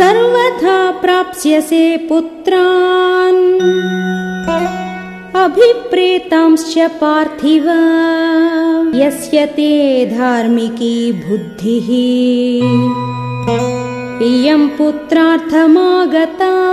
सर्वथा प्राप्स्यसे पुत्रान्। अभिप्रेतांश्च पार्थिव। यस्य ते धार्मिकी बुद्धिः। इयम् पुत्रार्थमागता।